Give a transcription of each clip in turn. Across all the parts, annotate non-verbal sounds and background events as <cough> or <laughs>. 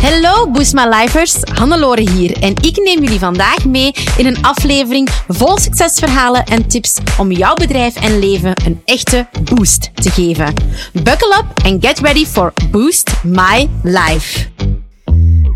Hallo Boost My Lifers, Hannelore hier en ik neem jullie vandaag mee in een aflevering vol succesverhalen en tips om jouw bedrijf en leven een echte boost te geven. Buckle up and get ready for Boost My Life.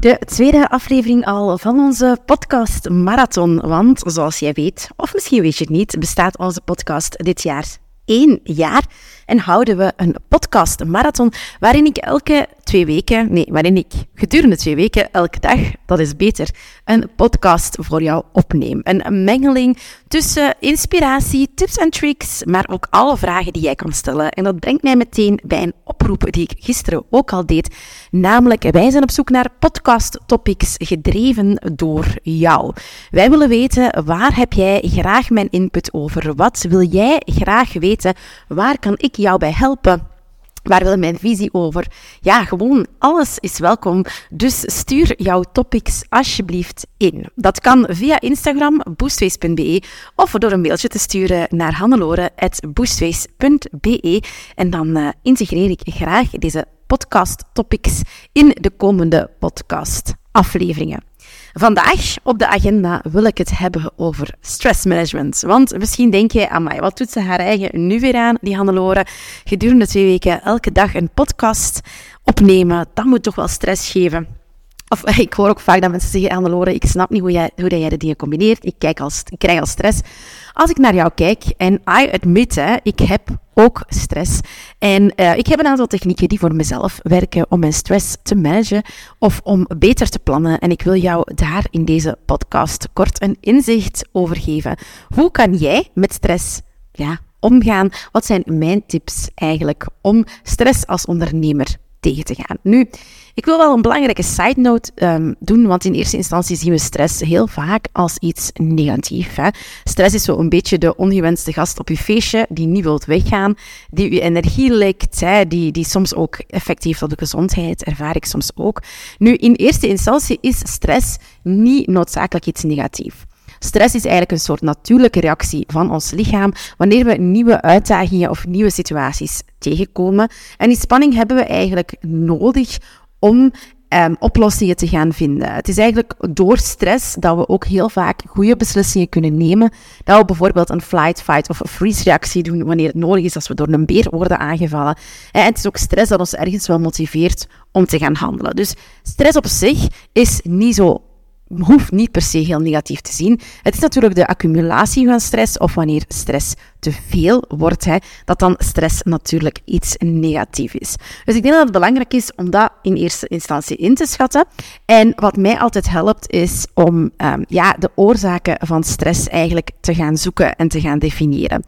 De tweede aflevering al van onze podcast Marathon, want zoals jij weet, of misschien weet je het niet, bestaat onze podcast dit jaar één jaar en houden we een podcast marathon waarin ik elke twee weken, nee, waarin ik gedurende twee weken, elke dag, dat is beter, een podcast voor jou opneem. Een mengeling tussen inspiratie, tips en tricks, maar ook alle vragen die jij kan stellen. En dat brengt mij meteen bij een oproep die ik gisteren ook al deed, namelijk wij zijn op zoek naar podcast topics gedreven door jou. Wij willen weten waar heb jij graag mijn input over? Wat wil jij graag weten? Waar kan ik jou bij helpen? Waar wil mijn visie over? Ja, gewoon alles is welkom. Dus stuur jouw topics alsjeblieft in. Dat kan via Instagram boostways.be of door een mailtje te sturen naar hannelore.boostways.be en dan uh, integreer ik graag deze podcast topics in de komende podcast afleveringen. Vandaag op de agenda wil ik het hebben over stressmanagement. Want misschien denk je, amai, wat doet ze haar eigen nu weer aan, die Hannelore? Gedurende twee weken elke dag een podcast opnemen, dat moet toch wel stress geven. Of <laughs> ik hoor ook vaak dat mensen zeggen, Hannelore, ik snap niet hoe, jij, hoe dat jij de dingen combineert. Ik, kijk als, ik krijg al stress. Als ik naar jou kijk, en I admit, hè, ik heb ook stress. En uh, ik heb een aantal technieken die voor mezelf werken om mijn stress te managen of om beter te plannen. En ik wil jou daar in deze podcast kort een inzicht over geven. Hoe kan jij met stress ja, omgaan? Wat zijn mijn tips eigenlijk om stress als ondernemer te gaan? Nu, ik wil wel een belangrijke side note um, doen, want in eerste instantie zien we stress heel vaak als iets negatiefs. Stress is zo een beetje de ongewenste gast op je feestje die niet wilt weggaan, die je energie lekt, hè, die, die soms ook effect heeft op de gezondheid, ervaar ik soms ook. Nu, in eerste instantie is stress niet noodzakelijk iets negatiefs. Stress is eigenlijk een soort natuurlijke reactie van ons lichaam wanneer we nieuwe uitdagingen of nieuwe situaties tegenkomen. En die spanning hebben we eigenlijk nodig om um, oplossingen te gaan vinden. Het is eigenlijk door stress dat we ook heel vaak goede beslissingen kunnen nemen. Dat we bijvoorbeeld een flight, fight of freeze reactie doen wanneer het nodig is als we door een beer worden aangevallen. En het is ook stress dat ons ergens wel motiveert om te gaan handelen. Dus stress op zich is niet zo hoeft niet per se heel negatief te zien. Het is natuurlijk de accumulatie van stress of wanneer stress te veel wordt, hè, dat dan stress natuurlijk iets negatiefs is. Dus ik denk dat het belangrijk is om dat in eerste instantie in te schatten. En wat mij altijd helpt, is om um, ja, de oorzaken van stress eigenlijk te gaan zoeken en te gaan definiëren.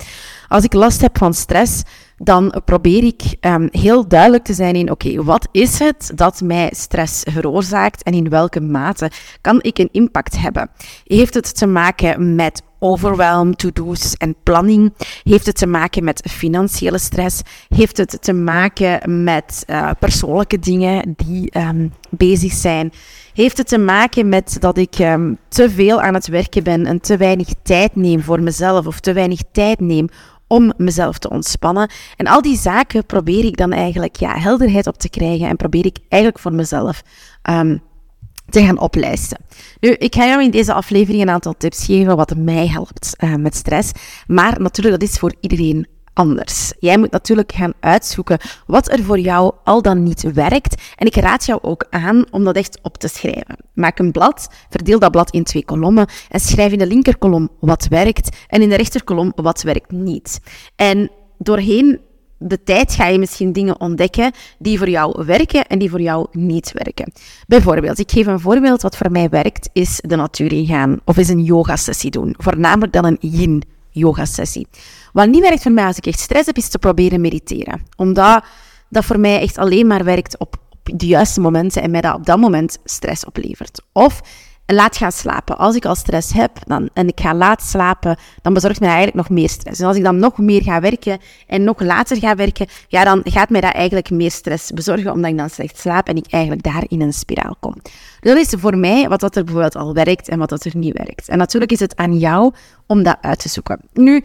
Als ik last heb van stress, dan probeer ik um, heel duidelijk te zijn in, oké, wat is het dat mij stress veroorzaakt en in welke mate kan ik een impact hebben? Heeft het te maken met overwhelm, to-do's en planning? Heeft het te maken met financiële stress? Heeft het te maken met uh, persoonlijke dingen die um, bezig zijn? Heeft het te maken met dat ik um, te veel aan het werken ben en te weinig tijd neem voor mezelf of te weinig tijd neem om mezelf te ontspannen. En al die zaken probeer ik dan eigenlijk ja, helderheid op te krijgen en probeer ik eigenlijk voor mezelf um, te gaan oplijsten. Nu, ik ga jou in deze aflevering een aantal tips geven wat mij helpt uh, met stress. Maar natuurlijk, dat is voor iedereen anders. Jij moet natuurlijk gaan uitzoeken wat er voor jou al dan niet werkt. En ik raad jou ook aan om dat echt op te schrijven. Maak een blad, verdeel dat blad in twee kolommen en schrijf in de linkerkolom wat werkt en in de rechterkolom wat werkt niet. En doorheen de tijd ga je misschien dingen ontdekken die voor jou werken en die voor jou niet werken. Bijvoorbeeld, ik geef een voorbeeld wat voor mij werkt, is de natuur ingaan of is een yoga sessie doen. Voornamelijk dan een yin yoga sessie. Wat niet werkt voor mij als ik echt stress heb, is te proberen mediteren. Omdat dat voor mij echt alleen maar werkt op, de juiste momenten en mij dat op dat moment stress oplevert. Of laat gaan slapen. Als ik al stress heb dan, en ik ga laat slapen, dan bezorgt mij eigenlijk nog meer stress. En als ik dan nog meer ga werken en nog later ga werken, ja, dan gaat mij dat eigenlijk meer stress bezorgen, omdat ik dan slecht slaap en ik eigenlijk daar in een spiraal kom. Dus dat is voor mij wat dat er bijvoorbeeld al werkt en wat dat er niet werkt. En natuurlijk is het aan jou om dat uit te zoeken. Nu,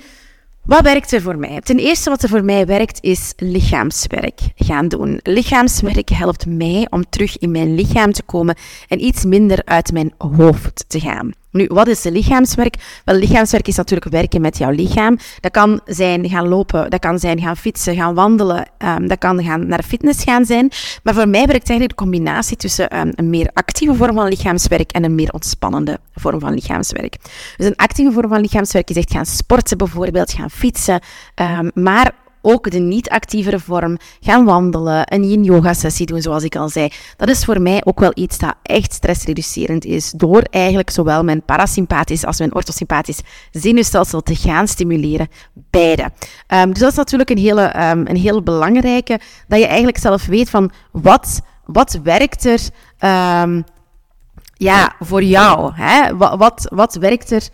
Wat werkt er voor mij? Ten eerste wat er voor mij werkt is lichaamswerk gaan doen. Lichaamswerk helpt mij om terug in mijn lichaam te komen en iets minder uit mijn hoofd te gaan. Nu, wat is lichaamswerk? Wel, lichaamswerk is natuurlijk werken met jouw lichaam. Dat kan zijn gaan lopen, dat kan zijn gaan fietsen, gaan wandelen, um, dat kan gaan naar fitness gaan zijn. Maar voor mij werkt eigenlijk de combinatie tussen um, een meer actieve vorm van lichaamswerk en een meer ontspannende vorm van lichaamswerk. Dus een actieve vorm van lichaamswerk is echt gaan sporten bijvoorbeeld, gaan fietsen, um, maar ook de niet-actievere vorm, gaan wandelen, een yin-yoga-sessie doen, zoals ik al zei. Dat is voor mij ook wel iets dat echt stressreducerend is, door eigenlijk zowel mijn parasympathisch als mijn orthosympathisch zenuwstelsel te gaan stimuleren, beide. Um, dus dat is natuurlijk een hele, um, een hele belangrijke, dat je eigenlijk zelf weet van wat, wat werkt er um, ja, voor jou? Hè? Wat, wat, wat werkt er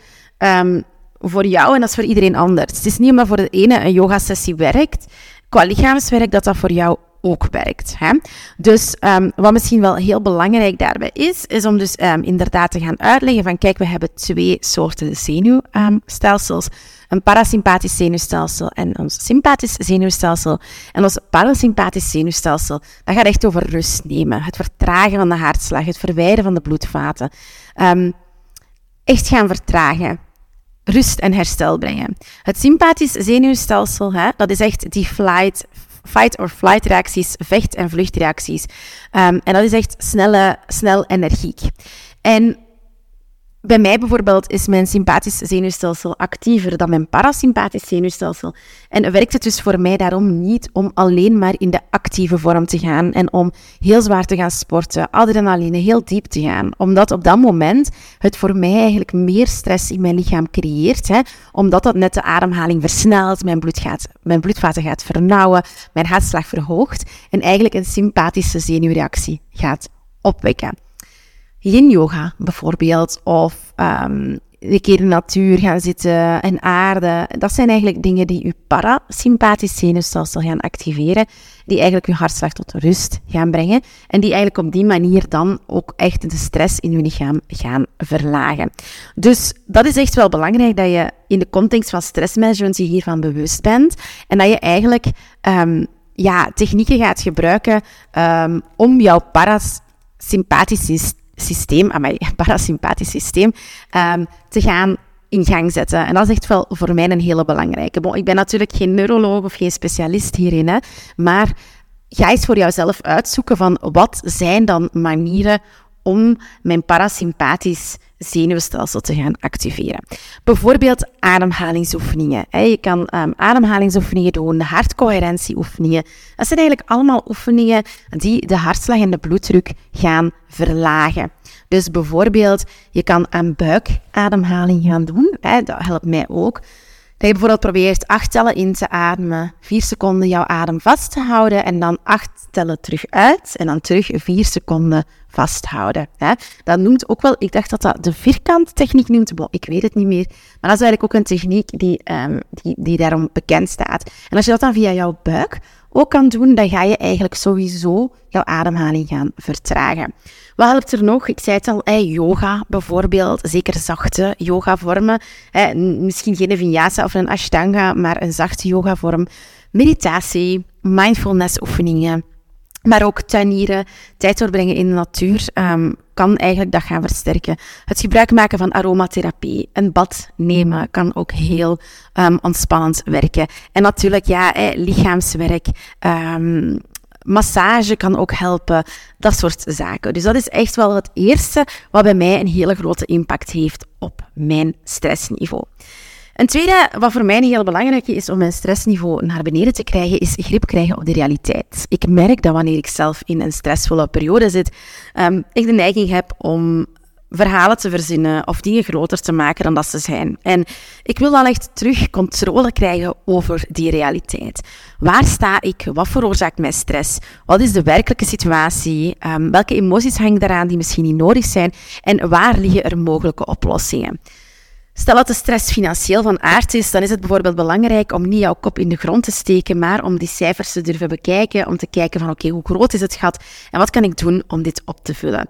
voor jou en dat is voor iedereen anders. Het is niet omdat voor de ene een yoga-sessie werkt, qua lichaamswerk, dat dat voor jou ook werkt. Hè? Dus um, wat misschien wel heel belangrijk daarbij is, is om dus um, inderdaad te gaan uitleggen van kijk, we hebben twee soorten zenuwstelsels. Een parasympathisch zenuwstelsel en ons sympathisch zenuwstelsel. En ons parasympathisch zenuwstelsel, dat gaat echt over rust nemen. Het vertragen van de hartslag, het verwijderen van de bloedvaten. echt gaan vertragen rust en herstel brengen. Het sympathisch zenuwstelsel, hè, dat is echt die flight, fight or flight reacties, vecht- en vluchtreacties. Um, en dat is echt snelle, snel energiek. En bij mij bijvoorbeeld is mijn sympathisch zenuwstelsel actiever dan mijn parasympathisch zenuwstelsel. En werkt het dus voor mij daarom niet om alleen maar in de actieve vorm te gaan en om heel zwaar te gaan sporten, adrenaline heel diep te gaan. Omdat op dat moment het voor mij eigenlijk meer stress in mijn lichaam creëert. Hè, omdat dat net de ademhaling versnelt, mijn, bloed gaat, mijn bloedvaten gaat vernauwen, mijn hartslag verhoogt en eigenlijk een sympathische zenuwreactie gaat opwekken yin-yoga bijvoorbeeld, of um, een keer in de natuur gaan zitten en aarde. Dat zijn eigenlijk dingen die je parasympathisch zenuwstelsel gaan activeren, die eigenlijk je hartslag tot rust gaan brengen en die eigenlijk op die manier dan ook echt de stress in je lichaam gaan verlagen. Dus dat is echt wel belangrijk dat je in de context van stressmanagement je hiervan bewust bent en dat je eigenlijk um, ja, technieken gaat gebruiken um, om jouw parasympathisch aan mijn <laughs> parasympathisch systeem, um, te gaan in gang zetten. En dat is echt wel voor mij een hele belangrijke. Ik ben natuurlijk geen neuroloog of geen specialist hierin, hè, maar ga eens voor jouzelf uitzoeken van wat zijn dan manieren om mijn parasympathisch zenuwstelsel te gaan activeren. Bijvoorbeeld ademhalingsoefeningen. Je kan um, ademhalingsoefeningen doen, hartcoherentieoefeningen. Dat zijn eigenlijk allemaal oefeningen die de hartslag en de bloeddruk gaan verlagen. Dus bijvoorbeeld, je kan een buikademhaling gaan doen. Dat helpt mij ook. Dat je bijvoorbeeld probeert acht tellen in te ademen, vier seconden jouw adem vast te houden en dan acht tellen terug uit en dan terug vier seconden vasthouden. Hè. Dat noemt ook wel, ik dacht dat dat de vierkant techniek noemt, ik weet het niet meer, maar dat is eigenlijk ook een techniek die, um, die, die daarom bekend staat. En als je dat dan via jouw buik ook kan doen, dan ga je eigenlijk sowieso jouw ademhaling gaan vertragen. Wat helpt er nog? Ik zei het al, yoga bijvoorbeeld, zeker zachte yogavormen. Eh, misschien geen vinyasa of een ashtanga, maar een zachte yogavorm. Meditatie, mindfulness oefeningen, maar ook tuinieren, tijd doorbrengen in de natuur, um, kan eigenlijk dat gaan versterken. Het gebruik maken van aromatherapie, een bad nemen, kan ook heel um, ontspannend werken. En natuurlijk, ja, lichaamswerk, um, massage kan ook helpen, dat soort zaken. Dus dat is echt wel het eerste wat bij mij een hele grote impact heeft op mijn stressniveau. Een tweede, wat voor mij heel belangrijk is om mijn stressniveau naar beneden te krijgen, is grip krijgen op de realiteit. Ik merk dat wanneer ik zelf in een stressvolle periode zit, um, ik de neiging heb om verhalen te verzinnen of dingen groter te maken dan dat ze zijn. En ik wil dan echt terug controle krijgen over die realiteit. Waar sta ik? Wat veroorzaakt mij stress? Wat is de werkelijke situatie? Um, welke emoties hangen daaraan die misschien niet nodig zijn? En waar liggen er mogelijke oplossingen? Stel dat de stress financieel van aard is, dan is het bijvoorbeeld belangrijk om niet jouw kop in de grond te steken, maar om die cijfers te durven bekijken, om te kijken van oké, hoe groot is het gat en wat kan ik doen om dit op te vullen?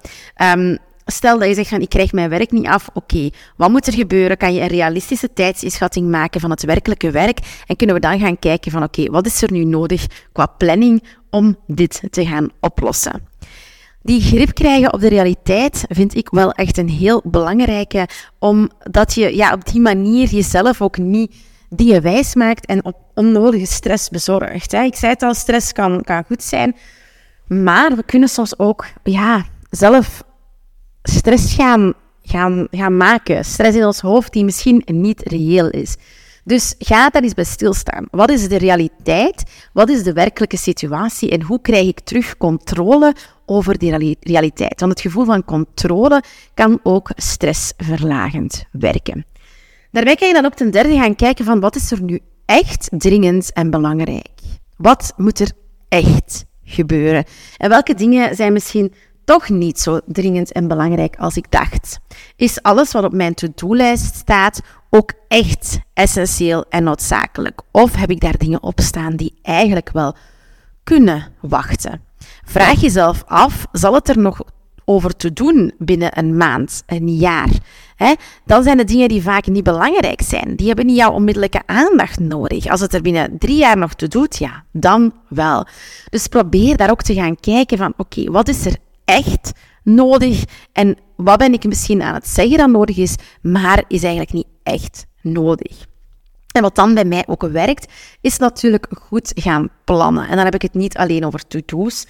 Um, Stel dat je zegt van ik krijg mijn werk niet af, oké, wat moet er gebeuren? Kan je een realistische tijdsinschatting maken van het werkelijke werk? En kunnen we dan gaan kijken van oké, wat is er nu nodig qua planning om dit te gaan oplossen? Die grip krijgen op de realiteit vind ik wel echt een heel belangrijke, omdat je ja, op die manier jezelf ook niet dingen wijs maakt en op onnodige stress bezorgt. Hè. Ik zei het al, stress kan, kan goed zijn, maar we kunnen soms ook ja, zelf stress gaan, gaan, gaan maken. Stress in ons hoofd die misschien niet reëel is. Dus ga daar eens bij stilstaan. Wat is de realiteit? Wat is de werkelijke situatie? En hoe krijg ik terug controle over die realiteit? Want het gevoel van controle kan ook stressverlagend werken. Daarbij kan je dan ook ten derde gaan kijken van wat is er nu echt dringend en belangrijk? Wat moet er echt gebeuren? En welke dingen zijn misschien toch niet zo dringend en belangrijk als ik dacht? Is alles wat op mijn to-do-lijst staat ook echt essentieel en noodzakelijk? Of heb ik daar dingen op staan die eigenlijk wel kunnen wachten? Vraag jezelf af, zal het er nog over te doen binnen een maand, een jaar? Dan zijn de dingen die vaak niet belangrijk zijn. Die hebben niet jouw onmiddellijke aandacht nodig. Als het er binnen drie jaar nog toe doet, ja, dan wel. Dus probeer daar ook te gaan kijken van, oké, wat is er echt nodig en wat ben ik misschien aan het zeggen dat nodig is, maar is eigenlijk niet echt nodig. En wat dan bij mij ook werkt, is natuurlijk goed gaan plannen. En dan heb ik het niet alleen over to-do's,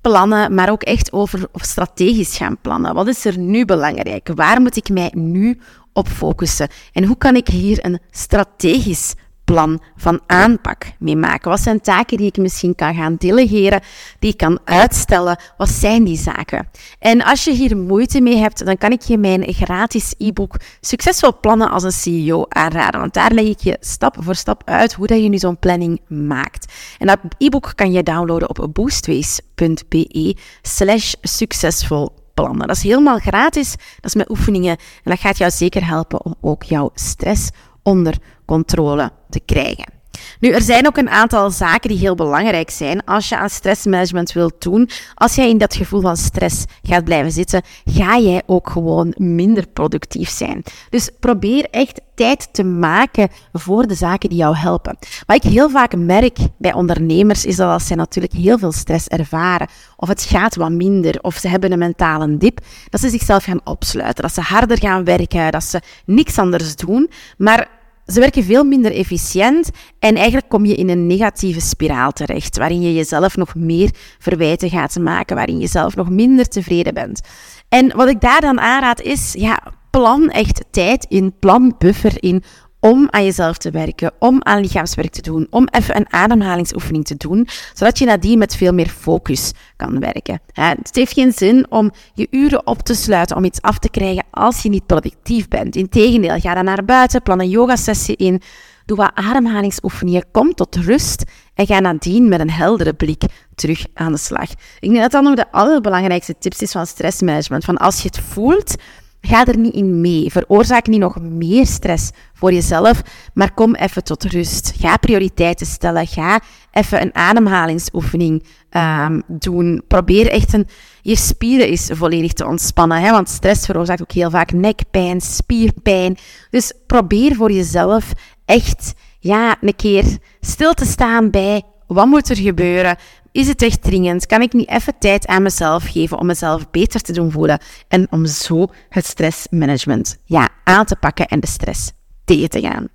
plannen, maar ook echt over strategisch gaan plannen. Wat is er nu belangrijk? Waar moet ik mij nu op focussen? En hoe kan ik hier een strategisch plan van aanpak mee maken? Wat zijn taken die ik misschien kan gaan delegeren, die ik kan uitstellen? Wat zijn die zaken? En als je hier moeite mee hebt, dan kan ik je mijn gratis e-book Succesvol plannen als een CEO aanraden. Want daar leg ik je stap voor stap uit hoe dat je nu zo'n planning maakt. En dat e-book kan je downloaden op boostways.be slash succesvol plannen. Dat is helemaal gratis, dat is met oefeningen en dat gaat jou zeker helpen om ook jouw stress onder controle te krijgen. Nu, er zijn ook een aantal zaken die heel belangrijk zijn als je aan stressmanagement wilt doen. Als jij in dat gevoel van stress gaat blijven zitten, ga jij ook gewoon minder productief zijn. Dus probeer echt tijd te maken voor de zaken die jou helpen. Wat ik heel vaak merk bij ondernemers is dat als zij natuurlijk heel veel stress ervaren, of het gaat wat minder, of ze hebben een mentale dip, dat ze zichzelf gaan opsluiten, dat ze harder gaan werken, dat ze niks anders doen. Maar ze werken veel minder efficiënt en eigenlijk kom je in een negatieve spiraal terecht, waarin je jezelf nog meer verwijten gaat maken, waarin je zelf nog minder tevreden bent. En wat ik daar dan aanraad is, ja, plan echt tijd in, plan buffer in om aan jezelf te werken, om aan lichaamswerk te doen, om even een ademhalingsoefening te doen, zodat je nadien met veel meer focus kan werken. Het heeft geen zin om je uren op te sluiten om iets af te krijgen als je niet productief bent. Integendeel, ga dan naar buiten, plan een yogasessie in, doe wat ademhalingsoefeningen, kom tot rust en ga nadien met een heldere blik terug aan de slag. Ik denk dat dat nog de allerbelangrijkste tips is van stressmanagement. Van als je het voelt, Ga er niet in mee. Veroorzaak niet nog meer stress voor jezelf, maar kom even tot rust. Ga prioriteiten stellen. Ga even een ademhalingsoefening um, doen. Probeer echt een, je spieren eens volledig te ontspannen. Hè? Want stress veroorzaakt ook heel vaak nekpijn, spierpijn. Dus probeer voor jezelf echt ja, een keer stil te staan bij wat moet er gebeuren? Is het echt dringend? Kan ik niet even tijd aan mezelf geven om mezelf beter te doen voelen en om zo het stressmanagement ja, aan te pakken en de stress tegen te gaan?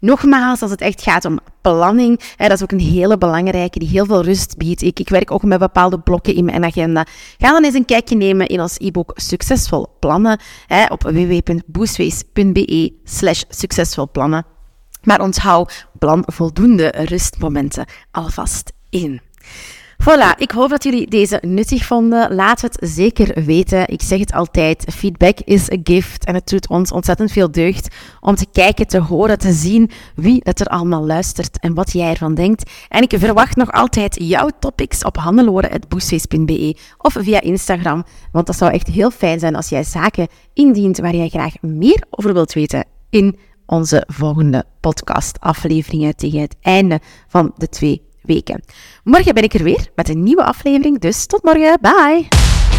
Nogmaals, als het echt gaat om planning, hè, dat is ook een hele belangrijke die heel veel rust biedt. Ik, ik werk ook met bepaalde blokken in mijn agenda. Ga dan eens een kijkje nemen in ons e-book Succesvol Plannen hè, op www.boostways.be slash succesvol plannen. Maar onthoud, plan voldoende rustmomenten alvast in. Voilà, ik hoop dat jullie deze nuttig vonden. Laat het zeker weten. Ik zeg het altijd, feedback is a gift. En het doet ons ontzettend veel deugd om te kijken, te horen, te zien wie het er allemaal luistert en wat jij ervan denkt. En ik verwacht nog altijd jouw topics op handeloren.boostface.be of via Instagram. Want dat zou echt heel fijn zijn als jij zaken indient waar jij graag meer over wilt weten in onze volgende podcast-afleveringen tegen het einde van de twee Morgen ben ik er weer met een nieuwe aflevering, dus tot morgen. Bye!